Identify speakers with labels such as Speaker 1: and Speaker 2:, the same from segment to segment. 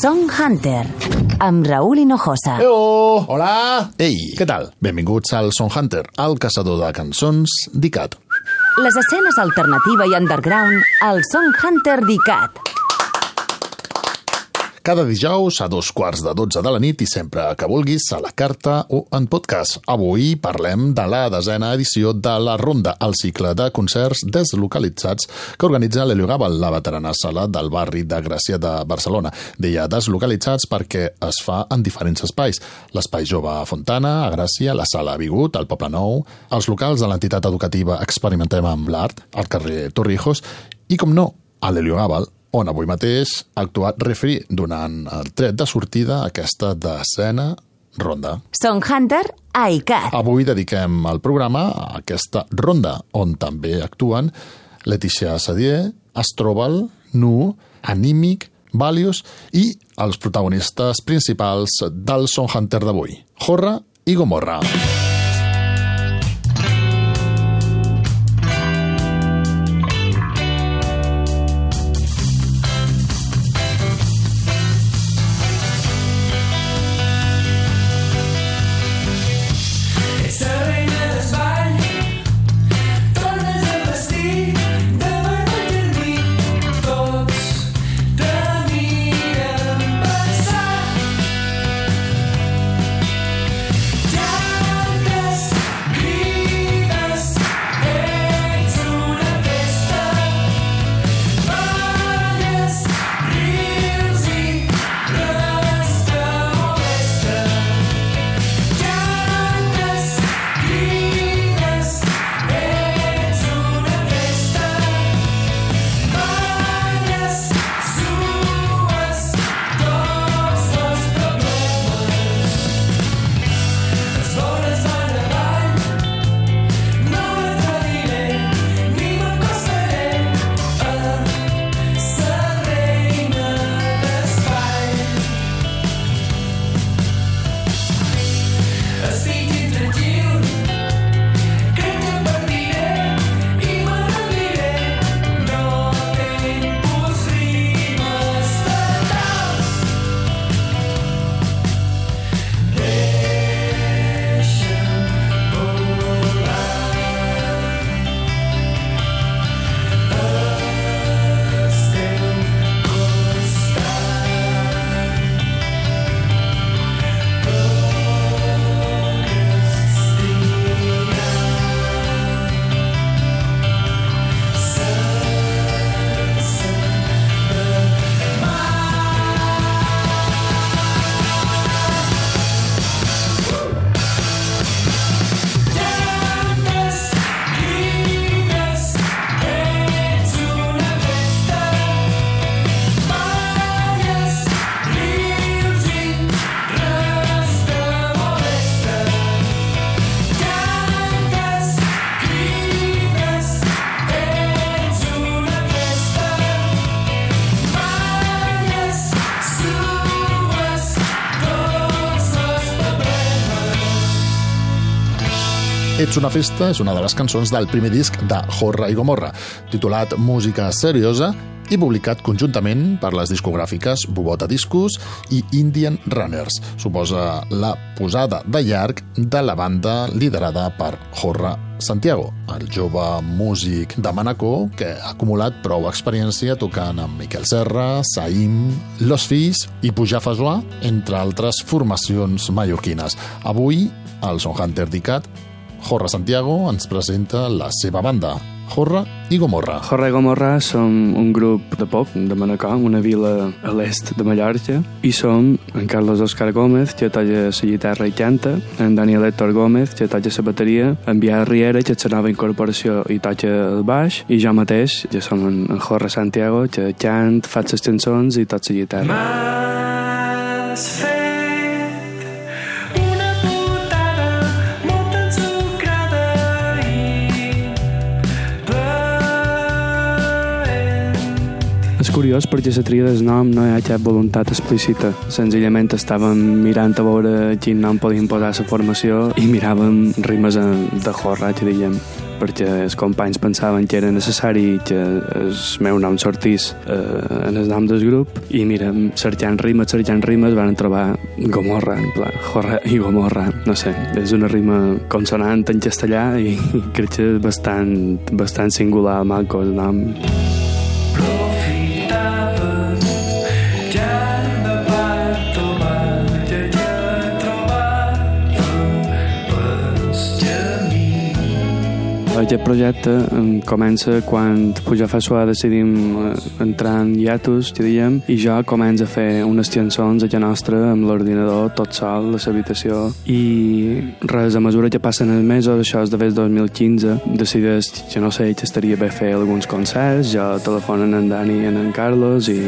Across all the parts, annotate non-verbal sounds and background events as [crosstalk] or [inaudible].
Speaker 1: Song Hunter, amb Raúl Hinojosa.
Speaker 2: Eo! Hola!
Speaker 3: Ei,
Speaker 2: Què tal?
Speaker 3: Benvinguts al Son Hunter, el caçador de cançons d'ICAT.
Speaker 1: Les escenes alternativa i underground al Song Hunter d'ICAT.
Speaker 3: Cada dijous a dos quarts de dotze de la nit i sempre que vulguis a la carta o en podcast. Avui parlem de la desena edició de la Ronda, el cicle de concerts deslocalitzats que organitza l'Heliogàbal, la veterana sala del barri de Gràcia de Barcelona. Deia deslocalitzats perquè es fa en diferents espais. L'espai jove a Fontana, a Gràcia, la sala a Bigut, al Poble Nou, els locals de l'entitat educativa Experimentem amb l'Art, al carrer Torrijos, i, com no, a l'Heliogàbal, on avui mateix ha actuat Refri donant el tret de sortida a aquesta decena ronda.
Speaker 1: Song Hunter a ICAT.
Speaker 3: Avui dediquem el programa a aquesta ronda, on també actuen Letícia Sadier, Astrobal, Nu, Anímic, Valius i els protagonistes principals del Son Hunter d'avui, Jorra i Gomorra.
Speaker 4: Ets Ets una festa
Speaker 3: és una de les cançons del primer disc de Jorra i Gomorra, titulat Música Seriosa i publicat conjuntament per les discogràfiques Bubota Discos i Indian Runners. Suposa la posada de llarg de la banda liderada per Jorra Santiago, el jove músic de Manacor que ha acumulat prou experiència tocant amb Miquel Serra, Saïm, Los Fills i Pujar Fasoà, entre altres formacions mallorquines. Avui, el Son Hunter d'ICAT Jorra Santiago ens presenta la seva banda, Jorra i Gomorra.
Speaker 5: Jorra i Gomorra som un grup de pop de Manacor, una vila a l'est de Mallorca, i som en Carlos Oscar Gómez, que toca la guitarra i canta, en Daniel Héctor Gómez, que toca la bateria, en Biar Riera, que és la nova incorporació i toca el baix, i jo mateix, que som en, en Jorra Santiago, que cant, fa les cançons i tot la guitarra.
Speaker 4: M'has
Speaker 5: curiós perquè la tria del nom no hi ha cap voluntat explícita. Senzillament estàvem mirant a veure quin nom podíem posar a la formació i miràvem rimes de jorra, que diguem. perquè els companys pensaven que era necessari que el meu nom sortís eh, en el nom del grup i mira, cercant rimes, cercant rimes van trobar Gomorra, en pla, Jorra i Gomorra, no sé, és una rima consonant en castellà i [laughs] crec que és bastant, bastant singular, maco el nom. Aquest projecte comença quan Puja fa suar decidim entrar en hiatus, que diem, i jo començo a fer unes cançons a casa nostra amb l'ordinador tot sol a l'habitació. I res, a mesura que passen els mesos, això és de des 2015, decideix que no sé, que estaria bé fer alguns concerts, jo telefonen en Dani i en Carlos i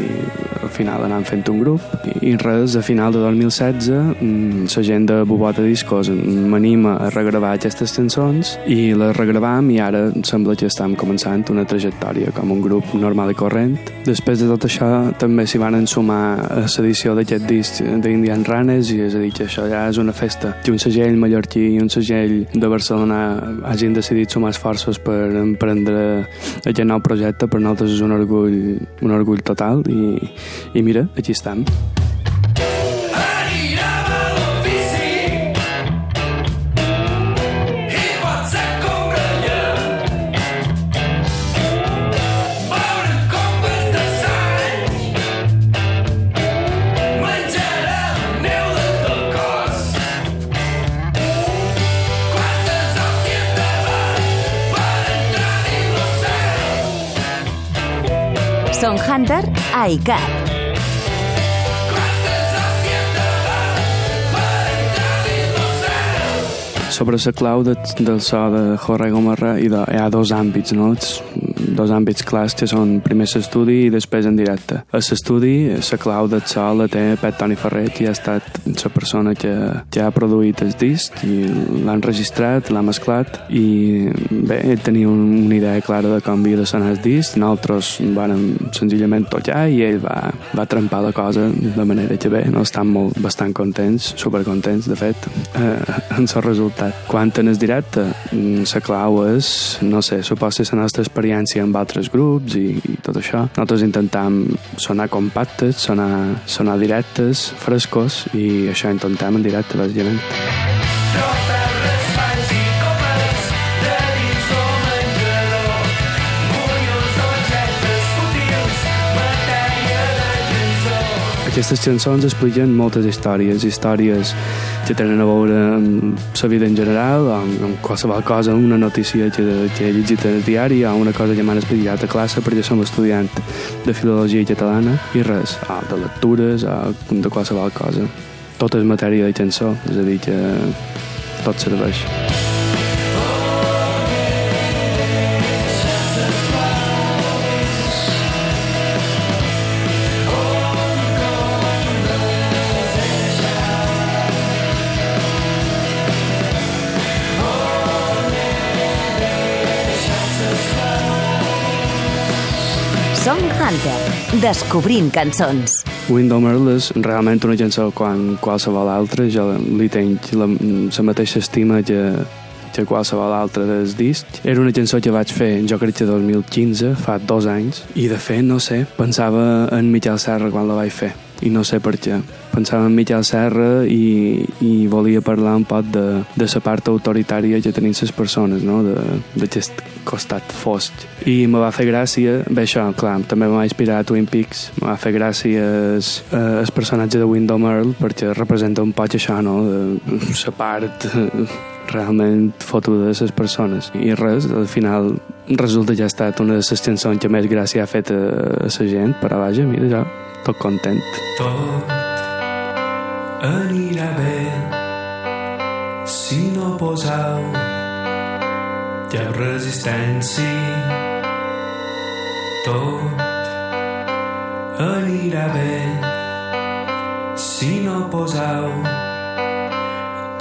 Speaker 5: al final anant fent un grup. I res, a final de 2016 mm, la gent de Bobota Discos m'anima a regravar aquestes cançons i les regravam i ara sembla que estem començant una trajectòria com un grup normal i corrent. Després de tot això també s'hi van sumar a l'edició d'aquest disc d'Indian Runners i és a dir que això ja és una festa que un segell mallorquí i un segell de Barcelona hagin decidit sumar esforços per emprendre aquest nou projecte per nosaltres és un orgull, un orgull total i, i mira, aquí estem.
Speaker 1: Son Hunter a
Speaker 4: l'ocel.
Speaker 5: sobre la clau de, del so de Jorge Gomarra i de, hi ha dos àmbits, no? Dos àmbits clars que són primer l'estudi i després en directe. A l'estudi, la clau del so la té Pet Toni Ferrer, que ha estat la persona que, que ha produït el disc i l'ha enregistrat, l'ha mesclat i bé, ell tenia un, una idea clara de com havia de sonar el disc, nosaltres vam senzillament tocar i ell va, va trempar la cosa de manera que bé, no estan molt, bastant contents, supercontents, de fet, eh, en el resultat. Quant en el directe, mm, la clau és, no sé, suposa la nostra experiència amb altres grups i, i tot això. Nosaltres intentam sonar compactes, sonar, sonar directes, frescos, i això intentem en directe, bàsicament.
Speaker 4: Troferres,
Speaker 5: Aquestes cançons expliquen moltes històries, històries que tenen a veure amb la vida en general, amb, amb qualsevol cosa, una notícia que, que he llegit al diari o una cosa que m'han explicat a classe perquè som estudiant de filologia catalana i res, o de lectures o de qualsevol cosa. Tot és matèria de cançó, és a dir que tot serveix.
Speaker 1: Song Hunter. Descobrint cançons.
Speaker 5: Window és realment una cançó quan qualsevol altra, jo li tenc la, la mateixa estima que, que qualsevol altra del disc. Era una cançó que vaig fer, jo crec que 2015, fa dos anys, i de fet, no sé, pensava en Miquel Serra quan la vaig fer, i no sé per què. Pensava en Miquel Serra i, i volia parlar un poc de, de la part autoritària que tenien les persones, no? D'aquest costat fosc. I me va fer gràcia, bé això, clar, també me va inspirar a Twin Peaks, me va fer gràcia el, el personatge de Wyndham Earl perquè representa un poc això, no? De la part realment fotuda de les persones. I res, al final resulta que ha estat una de les cançons que més gràcia ha fet a, a la gent, però vaja, mira, jo tot content.
Speaker 4: Tot anirà bé si no poseu cap resistència. Tot anirà bé si no poseu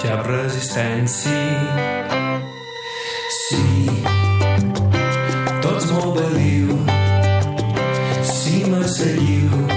Speaker 4: cap resistència. Si tots m'obediu, si me seguiu,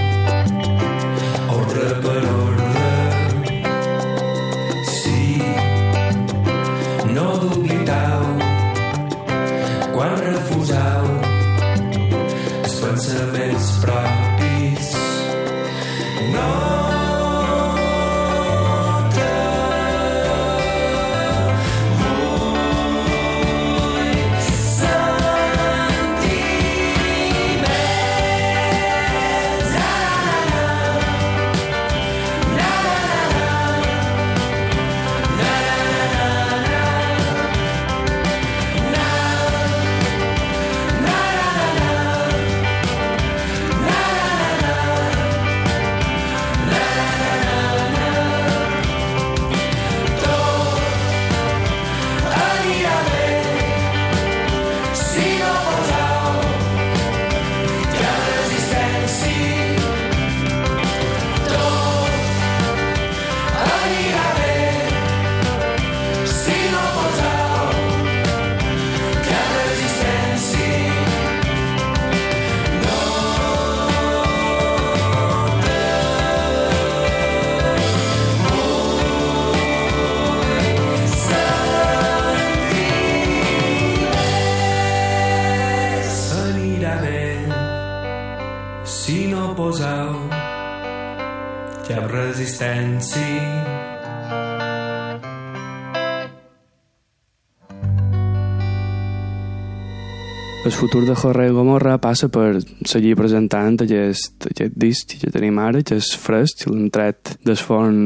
Speaker 5: El futur de Jorre i Gomorra passa per seguir presentant aquest, aquest disc que tenim ara, que és fresc, l'hem tret del forn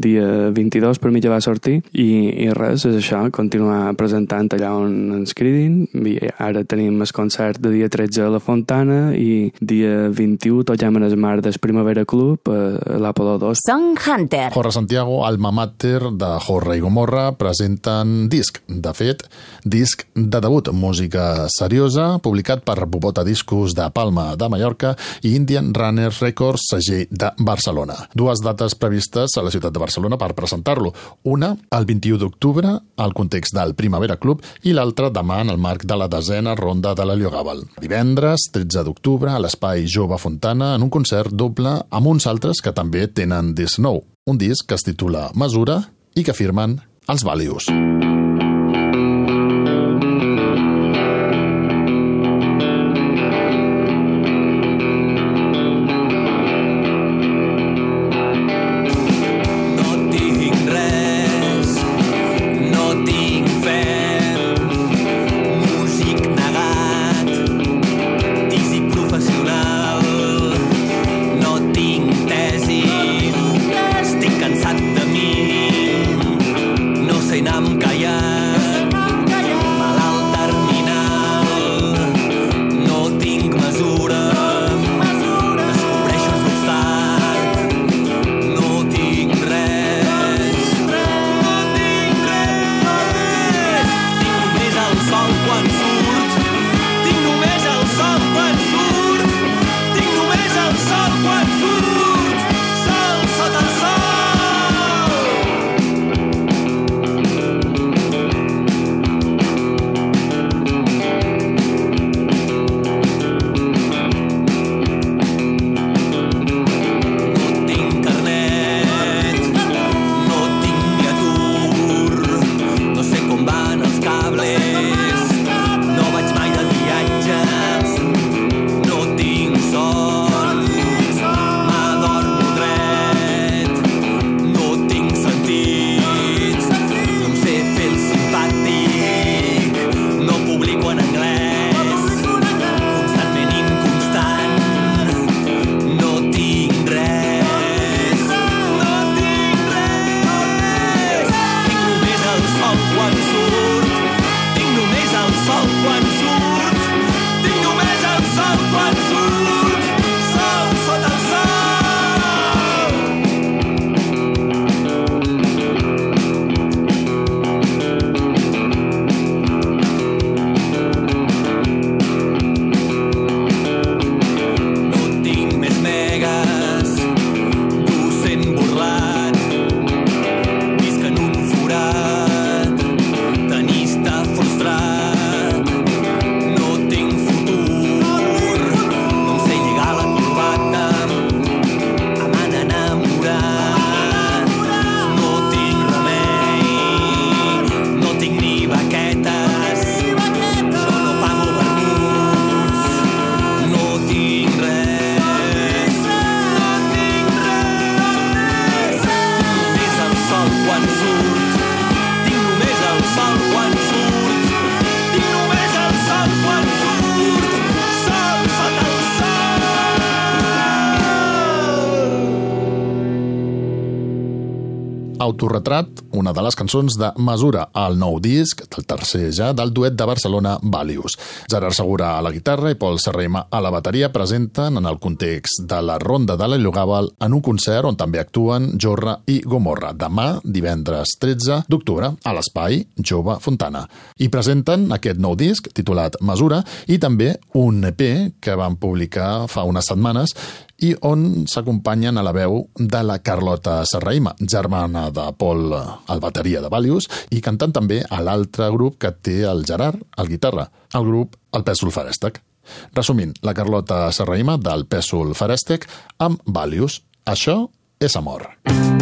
Speaker 5: dia 22 per mi ja va sortir i, i res, és això, continuar presentant allà on ens cridin i ara tenim el concert de dia 13 a la Fontana i dia 21 toquem en el mar del Primavera Club a l'Apolo 2
Speaker 1: Song Hunter.
Speaker 3: Jorge Santiago, alma mater de Jorge i Gomorra, presenten disc. De fet, disc de debut, música seriosa, publicat per Bobota Discos de Palma de Mallorca i Indian Runners Records, segell de Barcelona. Dues dates previstes a la ciutat de Barcelona per presentar-lo. Una, el 21 d'octubre, al context del Primavera Club, i l'altra demà en el marc de la desena ronda de l'Heliogàbal. Divendres, 13 d'octubre, a l'Espai Jove Fontana, en un concert doble amb uns altres que també tenen disc nou. Un disc que es titula Mesura i que firmen els Valius.
Speaker 6: No
Speaker 3: Autorretrat, una de les cançons de Mesura, el nou disc, el tercer ja, del duet de Barcelona Valius. Gerard Segura a la guitarra i Pol Serraima a la bateria presenten en el context de la Ronda de la Llogàbal en un concert on també actuen Jorra i Gomorra, demà, divendres 13 d'octubre, a l'Espai Jove Fontana. I presenten aquest nou disc, titulat Mesura, i també un EP que van publicar fa unes setmanes i on s'acompanyen a la veu de la Carlota Serraima, germana de Pol, el bateria de Valius, i cantant també a l'altre grup que té el Gerard, el guitarra, el grup El Pèsol Farèstec. Resumint, la Carlota Serraima del Pèsol Farèstec amb Valius. Això és amor.
Speaker 7: Tancat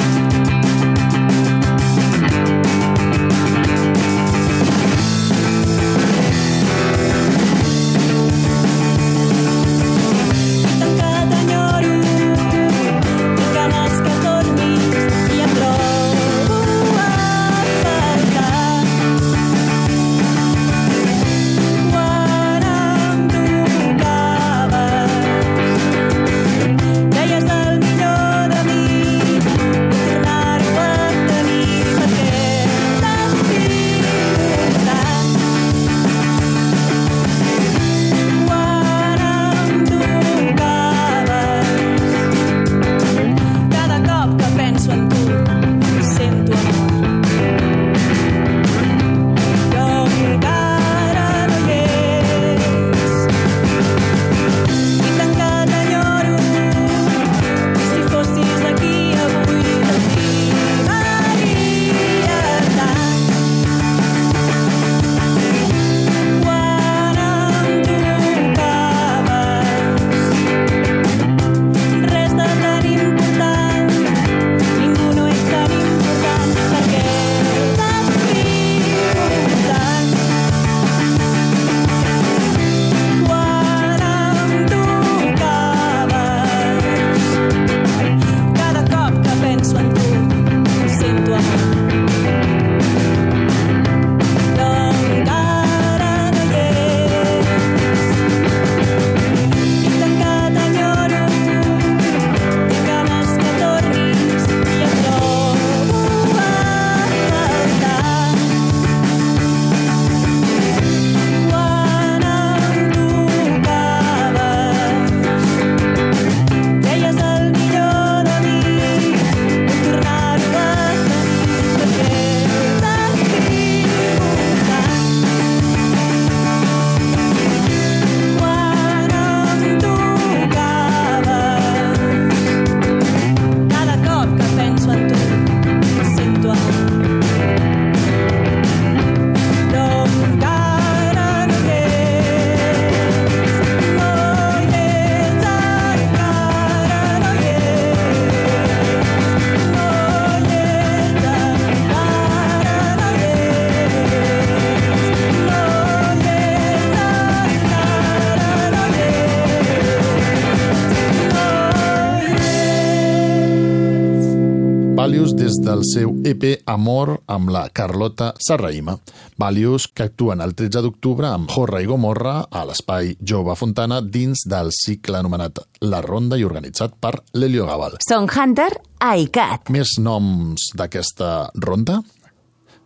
Speaker 3: EP Amor amb la Carlota Serraima. Valius que actuen el 13 d'octubre amb Jorra i Gomorra a l'Espai Jove Fontana dins del cicle anomenat La Ronda i organitzat per l'Elio Gabal.
Speaker 1: Song Hunter ICAT.
Speaker 3: Més noms d'aquesta ronda?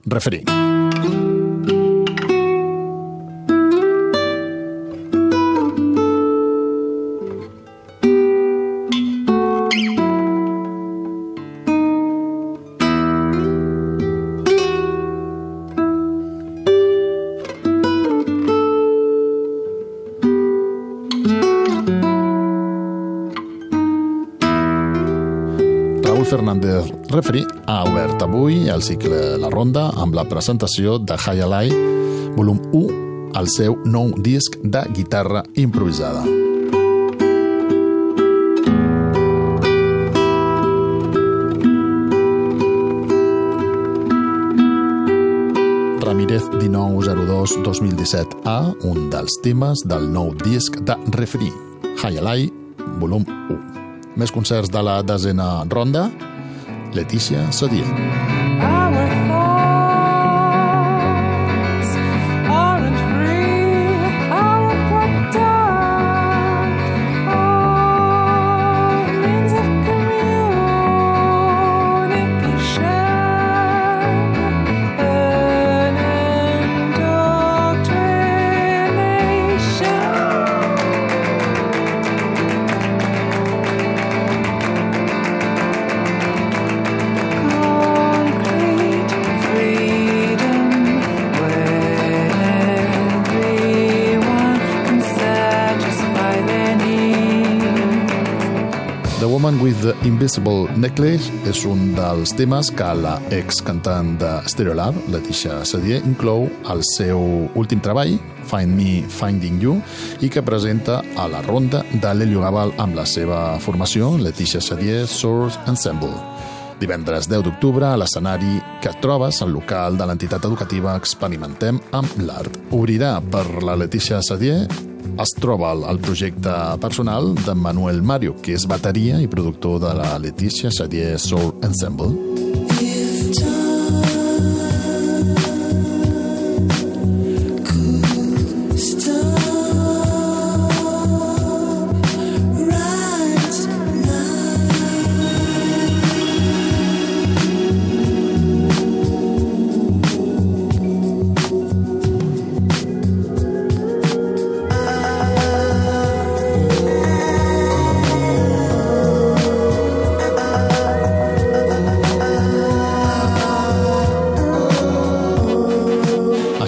Speaker 3: Referir. Fernández Refri ha obert avui el cicle La Ronda amb la presentació de High Alai, volum 1, el seu nou disc de guitarra improvisada. Ramírez 1902-2017A, un dels temes del nou disc de Refri, High Alai, volum 1. Més concerts de la desena ronda, Letícia Sadier. The Invisible Necklace és un dels temes que la ex-cantant de Stereolab, Leticia Sadier, inclou al seu últim treball, Find Me Finding You, i que presenta a la ronda de l'Helio Gabal amb la seva formació, Leticia Sadier Source Ensemble. Divendres 10 d'octubre, a l'escenari que trobes al local de l'entitat educativa Experimentem amb l'Art. Obrirà per la Letícia Sadier es troba el, el projecte personal de Manuel Mario, que és bateria i productor de la Letícia Sadier Soul Ensemble.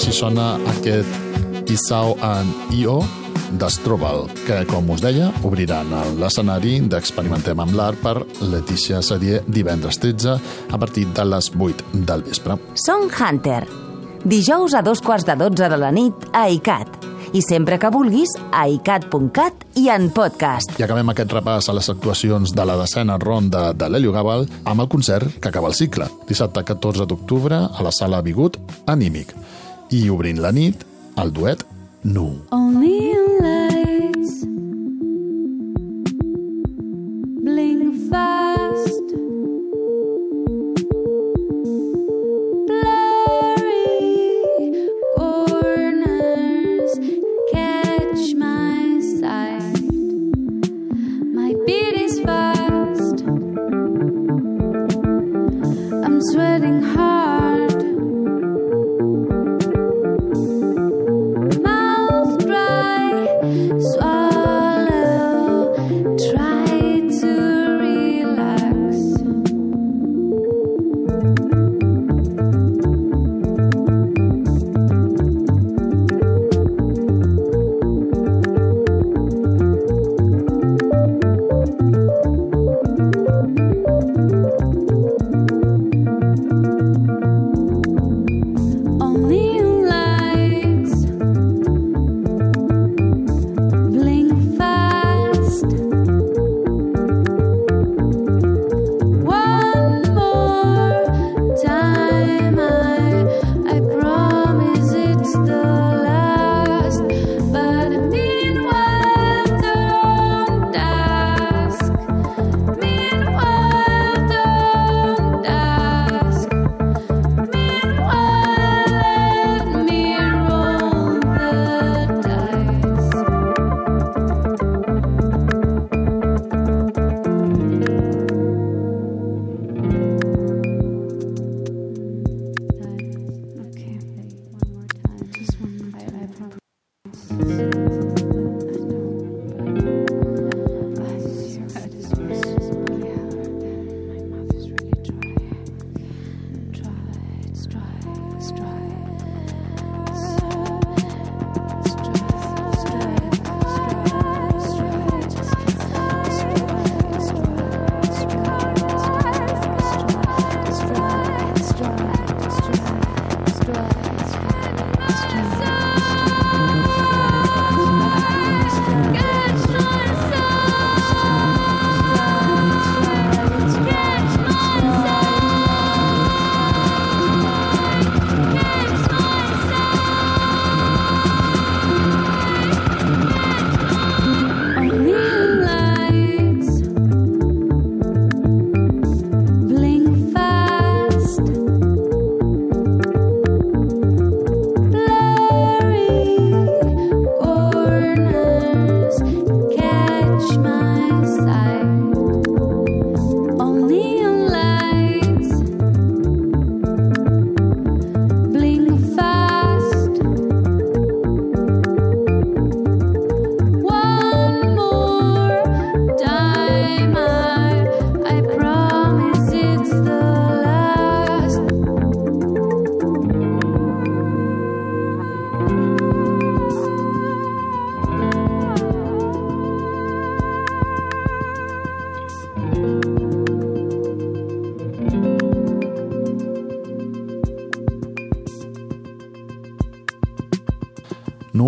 Speaker 3: Així sona aquest Isao and Io d'Astrobal, que, com us deia, obriran l'escenari d'Experimentem amb l'art per Letícia Sadier divendres 13 a partir de les 8 del vespre.
Speaker 1: Song Hunter. Dijous a dos quarts de dotze de la nit a ICAT. I sempre que vulguis, a icat.cat i en podcast.
Speaker 3: I acabem aquest repàs a les actuacions de la decena ronda de l'Helio Gabal amb el concert que acaba el cicle, dissabte 14 d'octubre a la sala Bigut, Anímic. I obrint la nit, el duet Nu.
Speaker 8: Only lights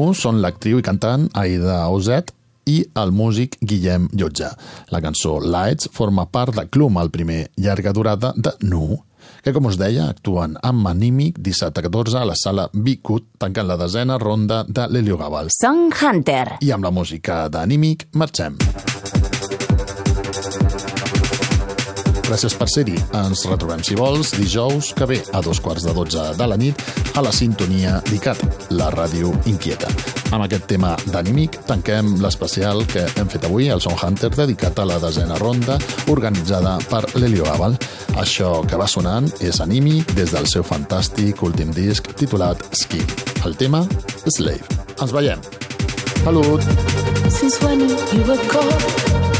Speaker 3: Nu són l'actriu i cantant Aida Ozet i el músic Guillem Llotja. La cançó Lights forma part de Clum, el primer llarga durada de Nu, que, com us deia, actuen amb Anímic dissabte 14 a la sala Bicut, tancant la desena ronda de l'Heliogàbal.
Speaker 1: Song Hunter.
Speaker 3: I amb la música d'Anímic marxem. Gràcies per ser-hi. Ens retrobem, si vols, dijous que ve a dos quarts de dotze de la nit a la sintonia d'ICAT, la ràdio inquieta. Amb aquest tema d'Anímic tanquem l'especial que hem fet avui, el Sound Hunter, dedicat a la desena ronda, organitzada per l'Helio Aval. Això que va sonant és Anímic des del seu fantàstic últim disc titulat Skin. El tema, Slave. Ens veiem. Salut!
Speaker 9: Since when you were gone